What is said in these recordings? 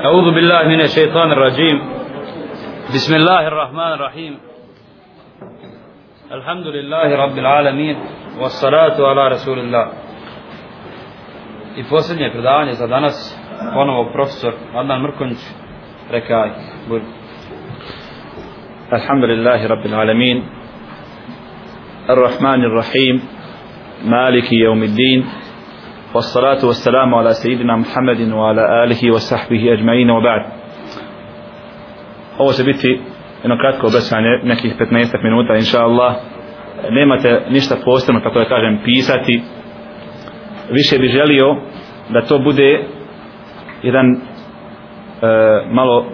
أعوذ بالله من الشيطان الرجيم بسم الله الرحمن الرحيم الحمد لله رب العالمين والصلاة على رسول الله I posljednje predavanje za danas ponovo profesor Adnan Mrkonjić rekaj budi الحمد لله رب العالمين الرحمن الرحيم مالك يوم الدين والصلاة والسلام على سيدنا محمد وعلى آله وصحبه أجمعين وبعد ovo će biti jedno kratko obraćanje nekih 15 minuta inša Allah nemate ništa posebno tako da kažem pisati više bi želio da to bude jedan e, malo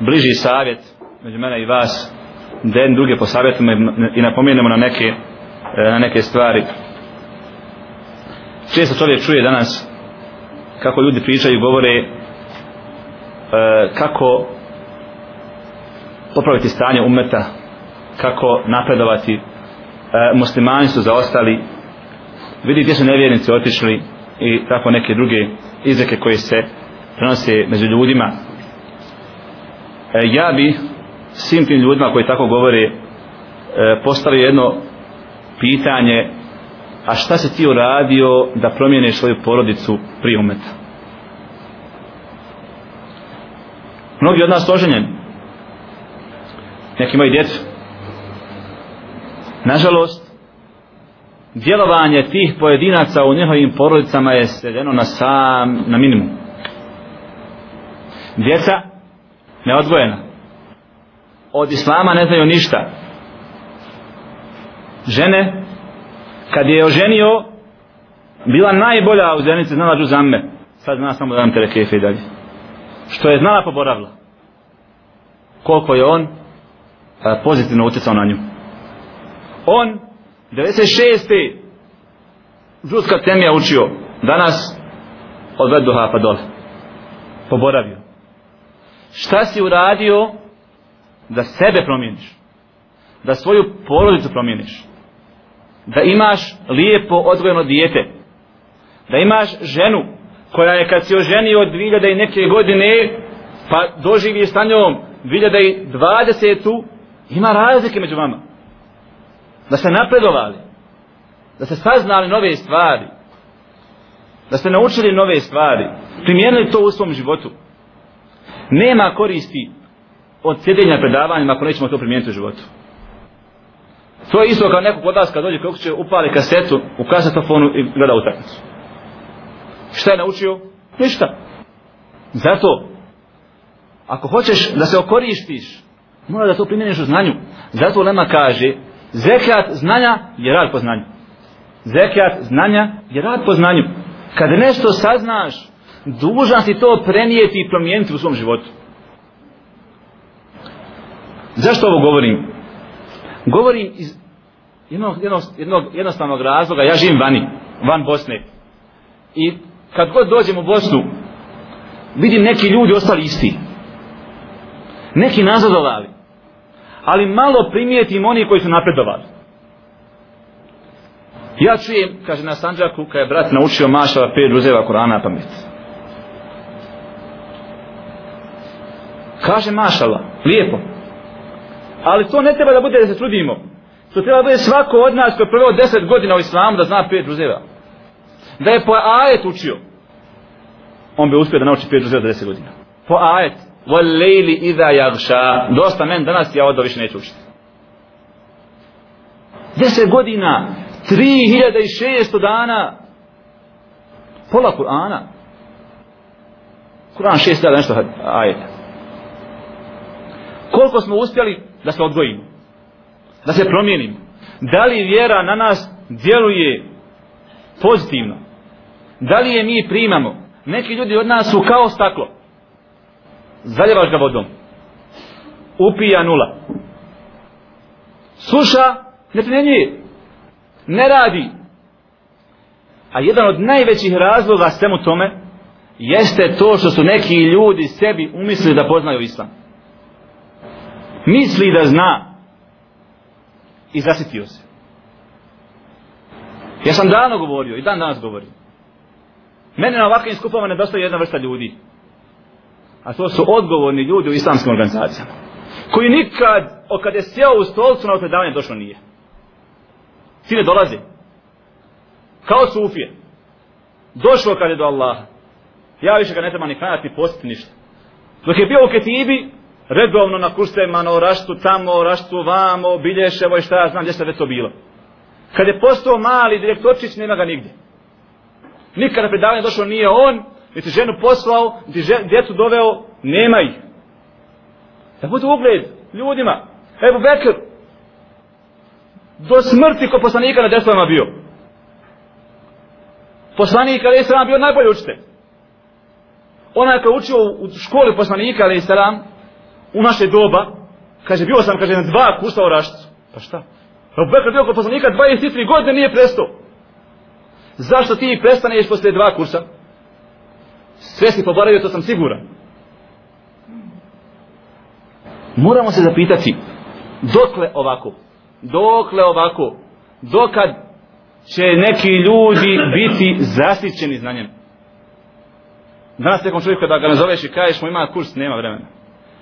bliži savjet među mene i vas da jedan druge posavjetimo i napomenemo na neke e, na neke stvari često čovjek čuje danas kako ljudi pričaju i govore e, kako popraviti stanje umeta kako napredovati e, muslimani su zaostali. Vidi gdje su nevjernici otišli i tako neke druge izreke koje se prenose među ljudima. E, ja bi svim tim ljudima koji tako govore e, postavio jedno pitanje a šta se ti uradio da promijeniš svoju porodicu prije umeta? Mnogi od nas oženjeni. Neki imaju djecu. Nažalost djelovanje tih pojedinaca u njihovim porodicama je svedeno na sam na minimum. Djeca neodgojena. Od islama ne znaju ništa. Žene kad je oženio bila najbolja u ženici znala džuzamme sad zna samo da nam terekefe i dalje. Što je znala poboravila. Koliko je on a, pozitivno utjecao na nju. On 96. džuska temija učio. Danas od Veduha pa dole. Poboravio. Šta si uradio da sebe promijeniš? Da svoju porodicu promijeniš? Da imaš lijepo odgojeno dijete. Da imaš ženu koja je kad si oženio od 2000 i neke godine pa doživi sa njom 2020 ima razlike među vama. Da ste napredovali da ste saznali nove stvari da ste naučili nove stvari primijenili to u svom životu. Nema koristi od sjedenja predavanjima ako nećemo to primijeniti u životu. To je isto kao neko kod nas kad dođe kako će upali kasetu u kasetofonu i gleda utakmicu. Šta je naučio? Ništa. Zato, ako hoćeš da se okorištiš, mora da to primjeniš u znanju. Zato Lema kaže, zekat znanja je rad po znanju. Zekat znanja je rad po znanju. Kad nešto saznaš, dužan si to prenijeti i promijeniti u svom životu. Zašto ovo govorim? Govorim iz jednog, jednog, jednog jednostavnog razloga, ja živim vani, van Bosne. I kad god dođem u Bosnu, vidim neki ljudi ostali isti. Neki nazadovali. Ali malo primijetim oni koji su napredovali. Ja čujem, kaže na Sanđaku, kada je brat naučio mašava pet druzeva Korana pamet. Kaže mašala, lijepo. Ali to ne treba da bude da se trudimo. To treba da bude svako od nas koji je prveo deset godina u islamu da zna pet džuzeva. Da je po ajet učio. On bi uspio da nauči pet džuzeva za deset godina. Po ajet. Wal lejli iza jagša. Dosta men danas ja odo više neću učiti. Deset godina. Tri hiljada i šesto dana. Pola Kur'ana. Kur'an šest dana nešto ajeta. Koliko smo uspjeli da se odgojimo? Da se promijenimo? Da li vjera na nas djeluje pozitivno? Da li je mi primamo? Neki ljudi od nas su kao staklo. Zaljevaš ga vodom. Upija nula. Sluša, ne primjenjuje. Ne radi. A jedan od najvećih razloga svemu tome jeste to što su neki ljudi sebi umislili da poznaju islam misli da zna i zasitio se ja sam davno govorio i dan danas govorim mene na ovakvim skupama nedostaje jedna vrsta ljudi A to su odgovorni ljudi u islamskim organizacijama. Koji nikad, o kad je sjeo u stolcu na predavanje, došlo nije. Ti ne dolaze Kao sufije. Došlo kad je do Allaha. Ja više ga ne treba ni klanjati, ni postiti ništa. Dok je bio u Ketibi, redovno na kursevima, na oraštu, tamo, oraštu, vamo, bilješevo i šta ja znam gdje se već to bilo. Kad je postao mali direktorčić, nema ga nigdje. Nikada predavanje došao nije on, niti ženu poslao, niti žen, djecu doveo, nema ih. Da bude ugled ljudima. Evo Bekr, do smrti ko poslanika na desovima bio. Poslanik ali Islam bio najbolji učitelj. Onaj ko učio u školi poslanika ali Islam, u naše doba, kaže, bio sam, kaže, na dva kursa o rašticu. Pa šta? Abu Bekr bio kod poslanika 23 godine nije prestao. Zašto ti prestaneš posle dva kursa? Sve si poboravio, to sam siguran. Moramo se zapitati, dokle ovako? Dokle ovako? Dokad će neki ljudi biti zasićeni znanjem? Danas nekom čovjeku kada ga nazoveš i kažeš mu ima kurs, nema vremena.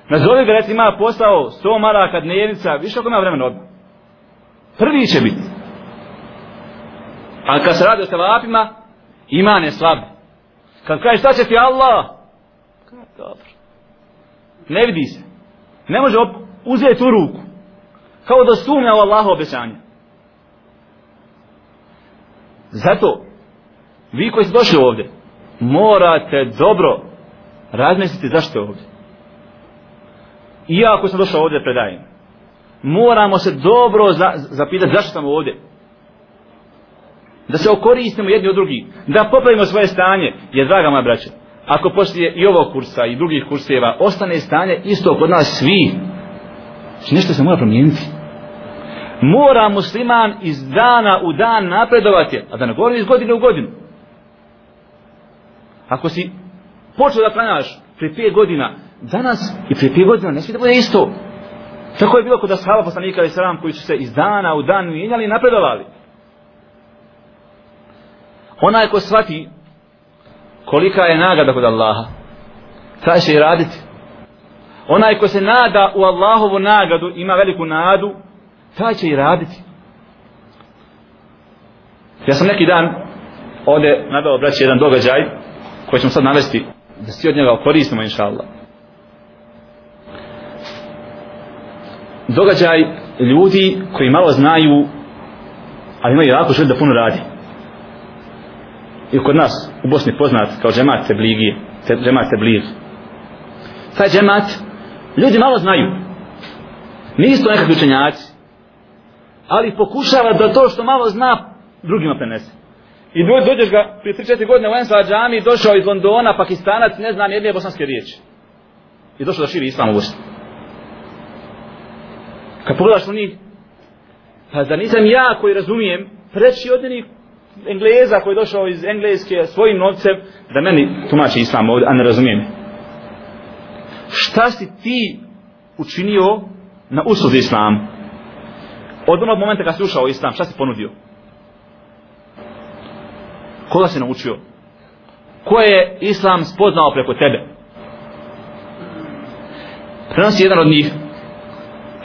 Nazovi ga recimo ima posao, 100 maraka dnevnica, više ako ima vremena odmah. Prvi će biti. A kad se radi o sevapima, iman je slab. Kad kaže šta će ti Allah? Dobro. Ne vidi se. Ne može uzeti u ruku. Kao da sumnja u Allaho obećanje. Zato, vi koji ste došli ovdje, morate dobro razmisliti zašto je ovdje. Iako sam došao ovdje predajem, moramo se dobro za, zapitati zašto sam ovdje. Da se okoristimo jedni od drugih. Da popravimo svoje stanje. Jer, draga moja braća, ako poslije i ovog kursa i drugih kurseva ostane stanje isto kod nas svi, znači nešto se mora promijeniti. Mora musliman iz dana u dan napredovati, a da ne govorim iz godine u godinu. Ako si počeo da klanjaš prije pet godina, danas i prije pet godina ne smije da bude isto. Tako je bilo kod ashaba poslanika i sram koji su se iz dana u dan mijenjali i napredovali. Onaj ko shvati kolika je nagrada kod Allaha, taj će i raditi. Onaj ko se nada u Allahovu nagradu, ima veliku nadu, taj će i raditi. Ja sam neki dan ovdje nadao braći jedan događaj koji ćemo sad navesti da svi od njega koristimo inša Allah. Događaj ljudi koji malo znaju ali imaju jako želju da puno radi. I kod nas u Bosni poznat kao džemat Tebligije džemat Teblig taj džemat ljudi malo znaju. Nisu to nekakvi učenjaci ali pokušava da to što malo zna drugima prenese. I do, dođeš ga prije 3-4 godine u Ensla džami došao iz Londona, Pakistanac ne zna nijedne bosanske riječi. I došao da širi islam u Bosni. Kad pogledaš u njih, pa da nisam ja koji razumijem, preći od njih Engleza koji je došao iz Engleske svojim novcem, da meni tumači islam ovdje, a ne razumijem. Šta si ti učinio na usluzi islam? Od onog momenta kad si ušao u islam, šta si ponudio? Koga si naučio? Ko je islam spoznao preko tebe? Prenosi jedan od njih,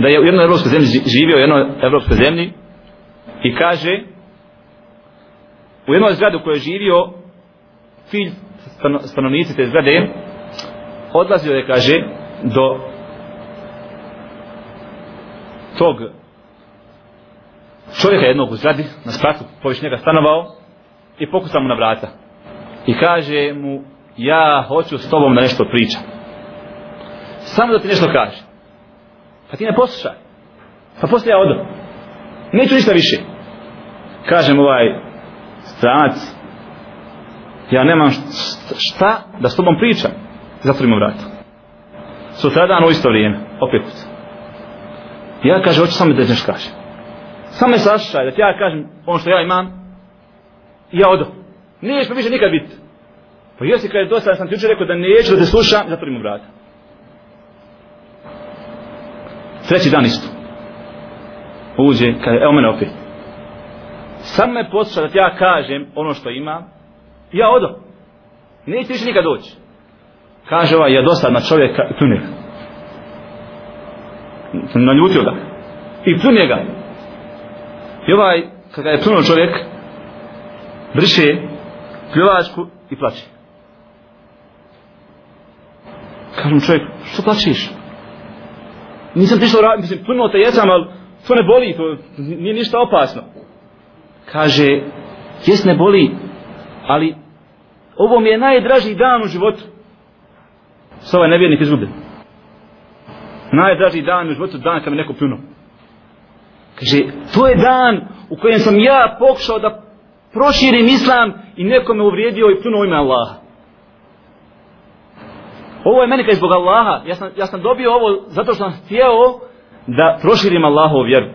da je u jednoj evropskoj zemlji živio u jednoj evropskoj zemlji i kaže u jednoj zgradi u kojoj je živio filj stanovnici te zgrade odlazio je kaže do tog čovjeka jednog u zgradi na spratu poviš njega stanovao i pokuca mu na vrata. I kaže mu ja hoću s tobom da nešto pričam. Samo da ti nešto kaže Pa ti ne poslušaj. Pa poslije ja odo. Neću ništa više. Kažem ovaj stranac, ja nemam šta da s tobom pričam. Zatvorimo vrata. Sutra dan u isto vrijeme, opet kuca. Ja kaže, hoću samo da nešto kažem. Samo me sašaj, da ti ja kažem ono što ja imam, i ja odo. Niješ me više nikad biti. Pa jesi kada je dosta, sam ti učer rekao da neću da te slušam, zatvorimo vrata. Treći dan isto. Uđe, kaže, evo mene opet. Sam me posluša da ti ja kažem ono što imam, ja odo. Neće više nikad doći. Kaže ovaj, je dosadna čovjek, i pljune ga. Naljutio ga. I pljune ga. I ovaj, kada je pljunuo čovjek, briše pljuvačku i plače. Kažem čovjek, što plačiš? Nisam ti što radim, mislim, puno te jesam, ali to ne boli, to nije ništa opasno. Kaže, jes ne boli, ali ovo mi je najdraži dan u životu. Sa ovaj nevjernik izgubljen. Najdraži dan u životu, dan kad mi neko pljunuo. Kaže, to je dan u kojem sam ja pokušao da proširim islam i neko me uvrijedio i pljunuo ime Allaha. Ovo je meni kaj zbog Allaha. Ja sam, ja sam dobio ovo zato što sam htio da proširim Allahovu vjeru.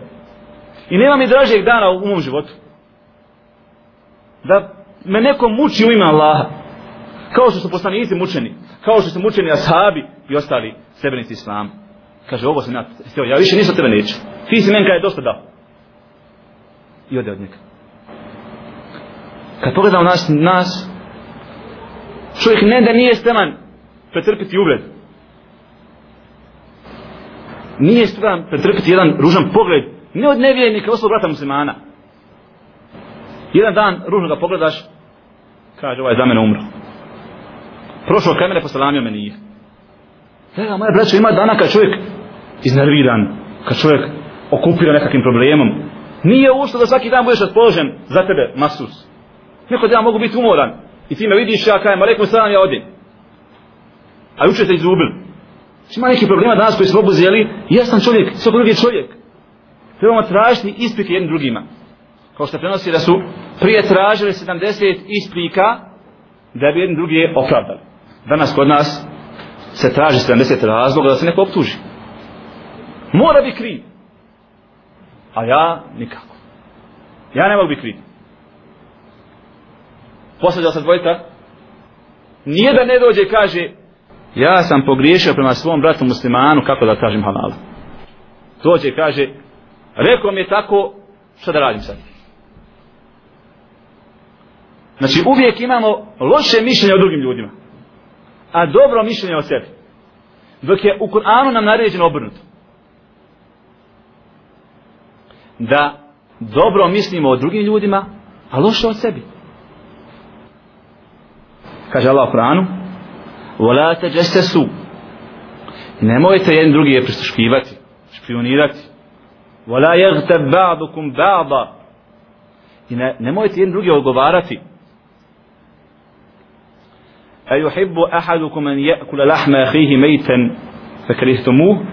I nema mi dražijeg dana u mom životu. Da me neko muči u ime Allaha. Kao što su poslanici mučeni. Kao što su mučeni ashabi i ostali sebenici islama. Kaže, ovo sam ja htio. Ja više nisam tebe neću. Ti si meni kada je dosta dao. I ode od njega. Kad pogledamo nas, nas čovjek ne da nije steman pretrpiti uvred. Nije steman pretrpiti jedan ružan pogled. Ne od nevjernika, oslo brata muslimana. Jedan dan ružno ga pogledaš, kaže ovaj za mene umro. Prošao kaj mene posalamio me nije. Evo, moja braća, ima dana kad čovjek iznerviran, kad čovjek okupira nekakvim problemom, nije ušto da svaki dan budeš raspoložen za tebe, masus. Neko da ja mogu biti umoran i ti me vidiš, ja kajem, alaikum salam, ja odim. A juče ste izgubili. Ima neki problema danas koji smo obuzeli, ja sam čovjek, svog drugi čovjek. Trebamo tražiti isprike jednim drugima. Kao što prenosi da su prije tražili 70 isprika da bi jedni drugi opravdali. Danas kod nas se traži 70 razloga da se neko optuži. Mora bi kriv. A ja nikako. Ja ne mogu biti kriv. Posledao sam dvojta. Nije da ne dođe i kaže ja sam pogriješio prema svom bratu muslimanu kako da kažem halal. Dođe i kaže rekao mi je tako šta da radim sad. Znači uvijek imamo loše mišljenje o drugim ljudima. A dobro mišljenje o sebi. Dok je u Kur'anu nam naređeno obrnuto. Da dobro mislimo o drugim ljudima, a loše o sebi. Kaže Allah u Kur'anu Vola te Nemojte jedni drugi je prisluškivati, Špionirati Vola jegte ba'dukum ba'da I ne, nemojte jedni drugi ogovarati. A yuhibbu ahadukum an ya'kula lahma akhihi maytan fakrihtumu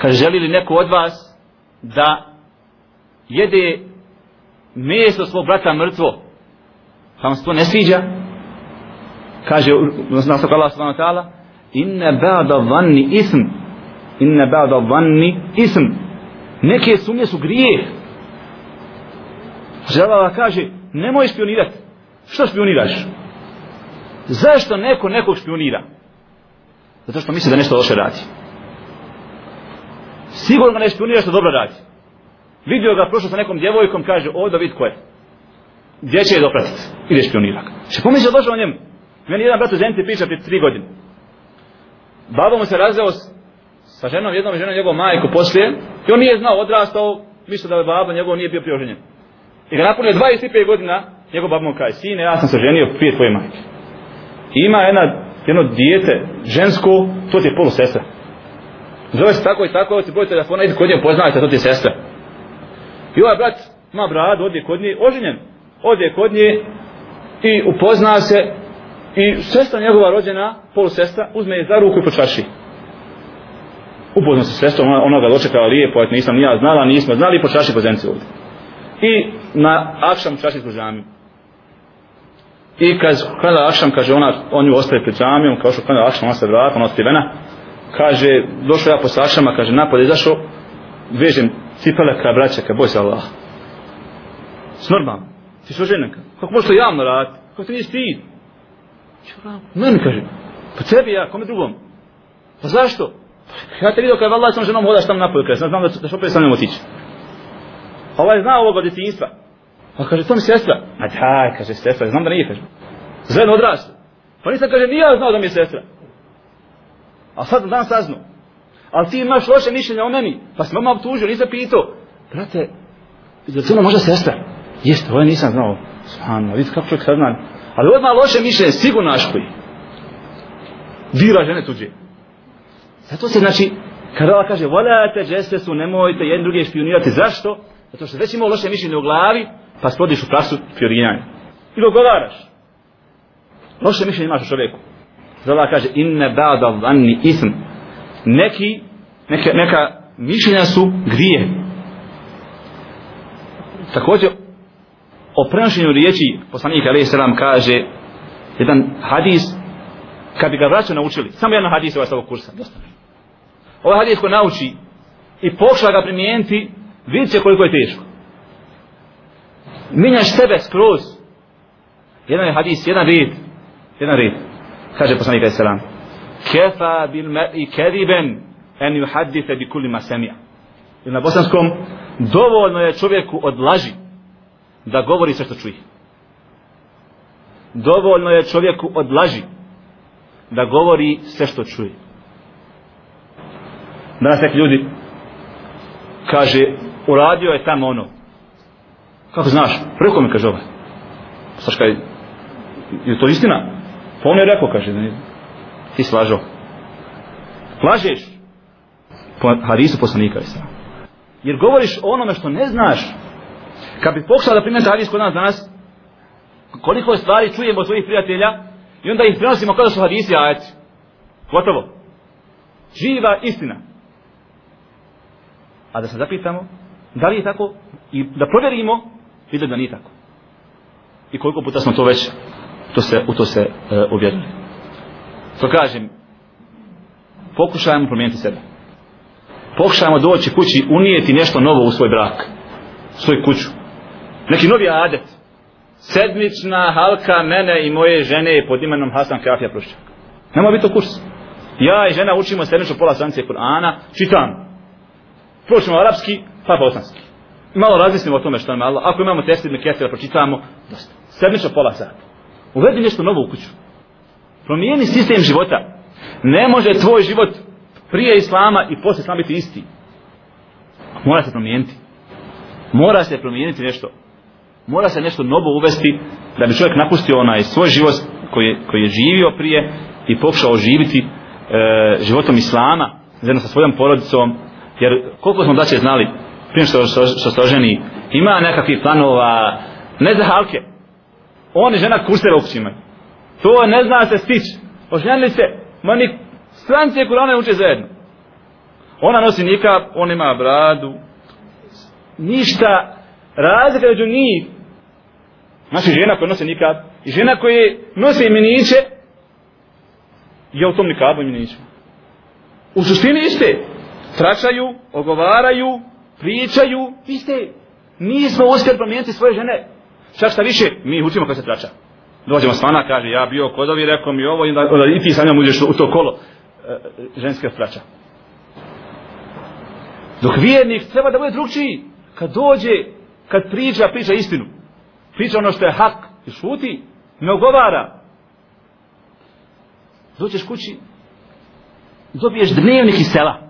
kaže želi li neko od vas da jede meso svog brata mrtvo? Pa vam se to ne sviđa? Kaže nasak Allah subhanahu wa ta'ala inna ba'da dhanni ism inna ba'da dhanni ism neke sumnje su grijeh Želala kaže nemoj špionirati što špioniraš Zašto neko nekog špionira? Zato što misli da nešto loše radi. Sigurno ga ne špionira što dobro radi. Vidio ga prošao sa nekom djevojkom, kaže, ovdje vid ko je. Gdje će je dopratiti? Ide špionira ga. Še pomisli da došao o njemu? Meni jedan brat u Zenici priča prije tri godine. Babo mu se razveo sa ženom, jednom ženom njegovom majku poslije. I on nije znao, odrastao, mislio da je babo njegov nije bio prioženjen. I ga napunio 25 godina, njegov babo mu kaže, sine, ja sam se ženio prije tvoje majke ima jedna, jedno dijete žensko, to ti je polu sestra. Zove se tako i tako, ovo ti broj telefona, idi kod nje, poznajte, to ti je sestra. I ovaj brat ima bradu, odje kod nje, oženjen, odje kod nje i upozna se i sestra njegova rođena, polusestra, uzme je za ruku i počaši. Upozna se sestra, ona, ona ga dočekala lijepo, et nisam ja znala, nismo znali, počaši po zemci ovdje. I na akšam čaši s božamim. I kad kada Akšam, kaže ona, on ju ostaje pred džamijom, kao što kada Akšam, ona se vrata, ona ostivena, kaže, došao ja po sašama, kaže, napad izašao, vežem cipele ka braća, ka boj se Allah. S normalno. Ti su ženaka, kako možeš to javno raditi? Kako ti nije stid? Meni kaže, pa tebi ja, kome drugom? Pa zašto? Ja te vidio kada Allah sam ženom hodaš tamo napolju, kada znam da, ćeš opet sa njom otići. Ovaj zna ovog od djetinjstva. Pa kaže, to mi sestra. A daj, kaže, sestra, znam da nije, kaže. Zven odrasla. Pa nisam, kaže, nije znao da mi je sestra. A sad dan saznu. Ali ti imaš loše mišljenje o meni. Pa sam mama obtužio, nisam pitao. Brate, je li to možda sestra? Jeste, ovo nisam znao. Svano, vidi kako čovjek sad. Ali odmah loše mišljenje, sigurno naš koji. Dira žene tuđe. Zato se znači, kada Allah kaže, voljate, džeste su, nemojte jedni druge špionirati. Zašto? Zato što već imao loše mišljenje u glavi, pa spodiš u prasu špioniranje. I dogovaraš. Loše mišljenje imaš u čovjeku. Zato Allah kaže, inne ba'da vanni ism. Neki, neka, neka mišljenja su grije. Također, o prenošenju riječi poslanika alaihi salam kaže jedan hadis kad bi ga vraćao naučili. Samo jedan hadis ovaj sa kursa. Dosta. Ovaj hadis ko nauči i pokuša ga primijeniti vidit će koliko je teško. Minjaš sebe skroz. Jedan je hadis, jedan red. Jedan red. Kaže poslanik alaihi salam kefa bil i kediben en yuhaddite bi kulli ma semija ili na bosanskom dovoljno je čovjeku od laži da govori sve što čuje. Dovoljno je čovjeku od laži da govori sve što čuje. Danas neki ljudi kaže, uradio je tamo ono. Kako znaš? Preko mi kaže ovaj. Saš kaj, je to istina? Pa on je rekao, kaže, ne, ti slažao. Lažeš? Po hadisu poslanika je Jer govoriš o onome što ne znaš, kad bi pokušao da primjeti hadis kod nas danas, koliko je stvari čujemo od svojih prijatelja i onda ih prenosimo kada su hadisi ajeci. Gotovo. Živa istina. A da se zapitamo, da li je tako i da provjerimo, vidjeti da nije tako. I koliko puta smo to već to se, u to se uh, uvjerili. To kažem, pokušajmo promijeniti sebe. Pokušajmo doći kući, unijeti nešto novo u svoj brak, svoj kuću neki novi adet. Sedmična halka mene i moje žene pod imenom Hasan Kafija Prušćak nema biti to kurs ja i žena učimo sedmično pola stranice Kur'ana čitam. Pročimo arapski pa bosanski. Malo razmislimo o tome što nam Allah. Ako imamo testir me kesira pročitamo dosta. Sedmično pola sata. Uvedi nešto novo u kuću. Promijeni sistem života. Ne može tvoj život prije islama i posle islama biti isti. Mora se promijeniti. Mora se promijeniti nešto mora se nešto novo uvesti da bi čovjek napustio onaj svoj život koji, koji je živio prije i pokušao živiti e, životom islama zajedno sa svojom porodicom. Jer koliko smo daće znali prije što, što, što se oženi ima nekakvih planova ne za halke. On i žena kurseve uopće to ne zna se stići. Oženili se ma ni strance kurane uče zajedno. Ona nosi nikab on ima bradu. Ništa razlika među njih Znači žena koja nose nikad i žena koja nosi miniće je u tom nikabu i miniću. U suštini iste. Tračaju, ogovaraju, pričaju, iste. Nismo uspjeli promijeniti svoje žene. Čak šta više, mi učimo kada se trača. Dođemo s vana, kaže, ja bio kodovi, rekao mi ovo, i, onda, onda i ti sa njom uđeš u to kolo e, ženske trača. Dok vjernik treba da bude drugčiji. Kad dođe, kad priča, priča istinu priča ono što je hak i šuti, ne ogovara. Dođeš kući, dobiješ dnevnik iz sela.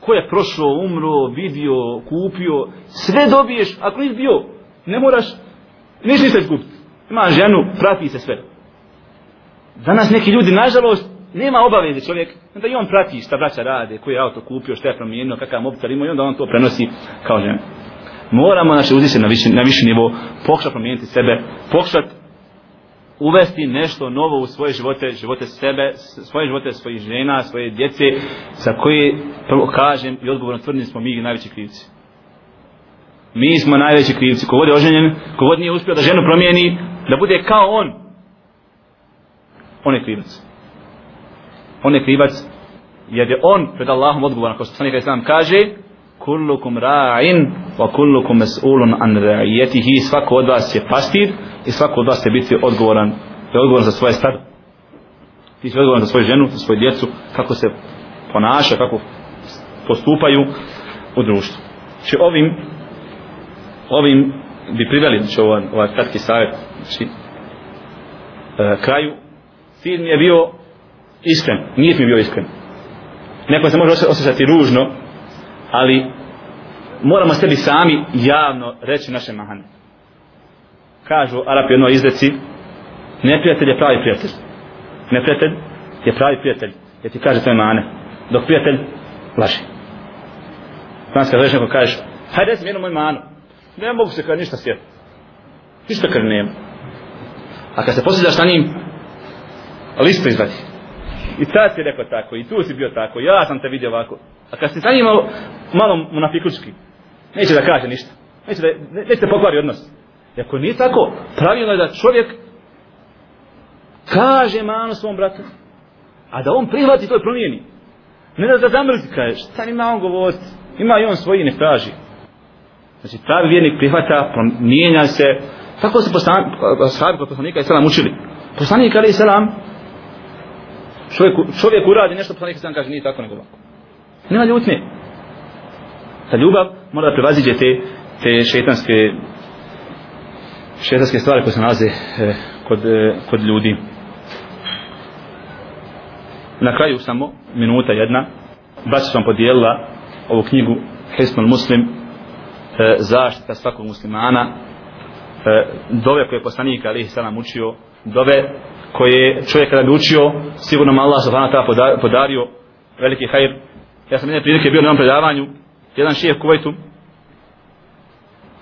Ko je prošao, umro, vidio, kupio, sve dobiješ, ako nisi bio, ne moraš, niš nisi kupiti. Ima ženu, prati se sve. Danas neki ljudi, nažalost, nema obaveze čovjek, da i on prati šta braća rade, koji je auto kupio, šta je promijenio, kakav mobitel ima i onda on to prenosi kao žena moramo naše uzeti na viši, na viši nivo pokušati promijeniti sebe pokušati uvesti nešto novo u svoje živote živote sebe svoje živote svojih žena svoje djece sa koje prvo kažem i odgovorno tvrdim smo mi najveći krivci. Mi smo najveći krivci. Kogod je oženjen kogod nije uspio da ženu promijeni da bude kao on on je krivac. On je krivac jer je on pred Allahom odgovoran kao što sam nekaj sam kaže kullukum ra'in wa kullukum mas'ulun an ra'iyatihi svako od vas je pastir i svako od vas će biti odgovoran je odgovoran za svoje stado ti si odgovoran za svoju ženu za svoju djecu kako se ponaša kako postupaju u društvu. Znači ovim ovim bi priveli znači ovaj, ovaj kratki savjet znači e, kraju. Cilj mi je bio iskren nije mi bio iskren. Neko se može osjećati ružno ali moramo sebi sami javno reći naše mahane. Kažu Arapi jednoj izdeci neprijatelj je pravi prijatelj. Neprijatelj je pravi prijatelj jer ti kaže tvoje mane dok prijatelj laži Znaš kada neko kažeš hajde reci mi jednu moju manu ne mogu se kada ništa sjetiti. Ništa kada nema. A kad se posljedaš na njim listu izvadi. I tad si rekao tako i tu si bio tako ja sam te vidio ovako. A kad si sa njim malo, malo munafikučki neće da kaže ništa. Neće da neće da pokvari odnos. I ako nije tako pravilno je da čovjek kaže manu svom bratu a da on prihvati to i promijeni. Ne da da zamrzi kaže šta ima on govoriti? Ima i on svoji ne traži. Znači pravi vjernik prihvata promijenja se. Tako se sahabi kod poslanika i selam učili. Poslanik ali i selam čovjek, čovjek uradi nešto poslanik i selam kaže nije tako nego ovako. Nema ljutnje. Ta ljubav mora prevaziđe te, te šetanske šetanske stvari koje se nalaze e, kod, e, kod ljudi. Na kraju samo minuta jedna. Baš sam podijelila ovu knjigu Hisnul Muslim e, zaštita svakog muslimana e, dove koje je poslanik Ali Salam učio dove koje čovjek kada bi učio sigurno mu Allah subhanahu ta'ala podario veliki hajr. Ja sam jedne prilike bio na ovom predavanju jedan šijeh Kuvajtu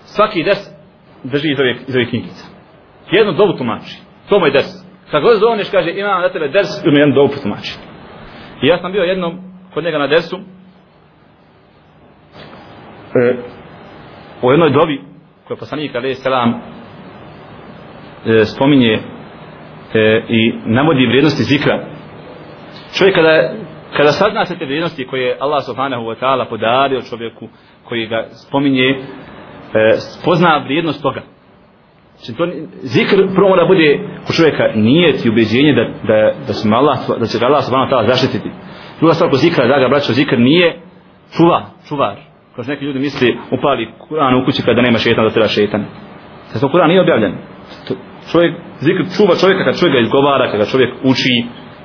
svaki des drži iz ove, iz ove knjigice. jednu dobu tumači. To mu je des. Kad god zovneš kaže imam na tebe des i mi jednu dobu tumači. I ja sam bio jednom kod njega na desu e, u jednoj dobi koja poslanik alaih salam e, spominje e, i navodi vrijednosti zikra. Čovjek kada kada sazna se te vrijednosti koje Allah subhanahu wa ta'ala podario čovjeku koji ga spominje e, spozna vrijednost toga Znači, to, zikr prvo mora bude u čovjeka nijet i ubeđenje da, da, da, smo Allah, da će ga Allah subhanahu wa ta'ala zaštititi. Druga stvar kod zikra, da ga braćo, zikr nije čuva, čuvar. Kao što neki ljudi misli, upali Kur'an u kući kada nema šetan, da treba šetan. Zato Kur'an nije objavljen. To, čovjek, zikr čuva čovjeka kad čovjek ga izgovara, kad ga čovjek uči,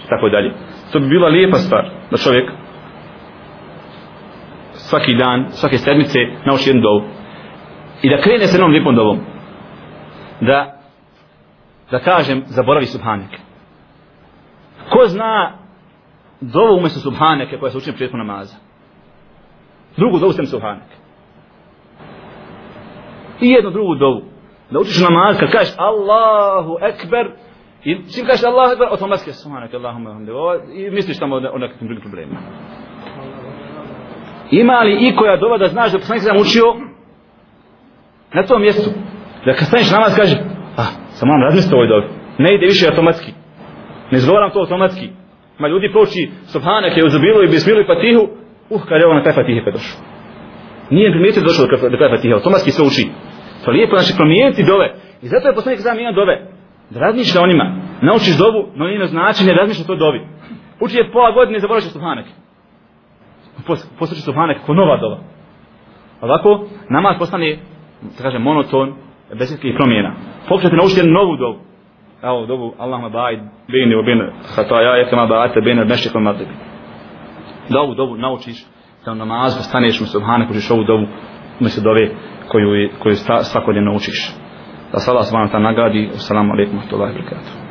tako dalje. To bi bila lijepa stvar, da čovjek svaki dan, svake sedmice nauči jednu dovu. I da krene sa jednom lijepom dovom. Da, da kažem, zaboravi subhanik. Ko zna dovu umjesto subhaneke koja se uči prijetku namaza? drugu dovu sem subhanak i jednu drugu dovu da učiš namaz kad kažeš Allahu Ekber i čim kažeš Allahu Ekber automatski je subhanak Allahumma hamdi. i misliš tamo o nekakvim drugim problemima ima li i koja dova da znaš da poslanik sam učio na tom mjestu da kad staniš namaz kaže ah, sam vam razmislio ovoj dobi ne ide više automatski ne izgovaram to automatski ma ljudi proči subhanak je uzubilu i bismilu i fatihu, uh, kad je ovo na kraj Fatihe pa došao. Nije primijetio da došao do kraja Fatihe, automatski se uči. To je lijepo, znači promijeniti dove. I zato je poslanik sam imao dove. Da razmišlja o njima. Naučiš dovu, no njeno značenje, razmišlja to dovi. Uči je pola godine, zaboravit će Subhanak. Postaće Subhanak ko nova dova. Ovako, namaz postane, da kažem, monoton, bez ikakvih promjena. Pokušajte naučiti jednu novu dovu. Evo, dovu, Allahuma ba'id, bini, bini, hataja, ekama ba'ate, bini, mešćek, madribi. da ovu dovu naučiš da u namazu staneš mu subhanak, učiš ovu dovu umjesto dove koju, koju svakodnevno učiš da se Allah subhanahu wa ta'ala nagradi. Assalamu alaikum wa rahmatullahi wa barakatuh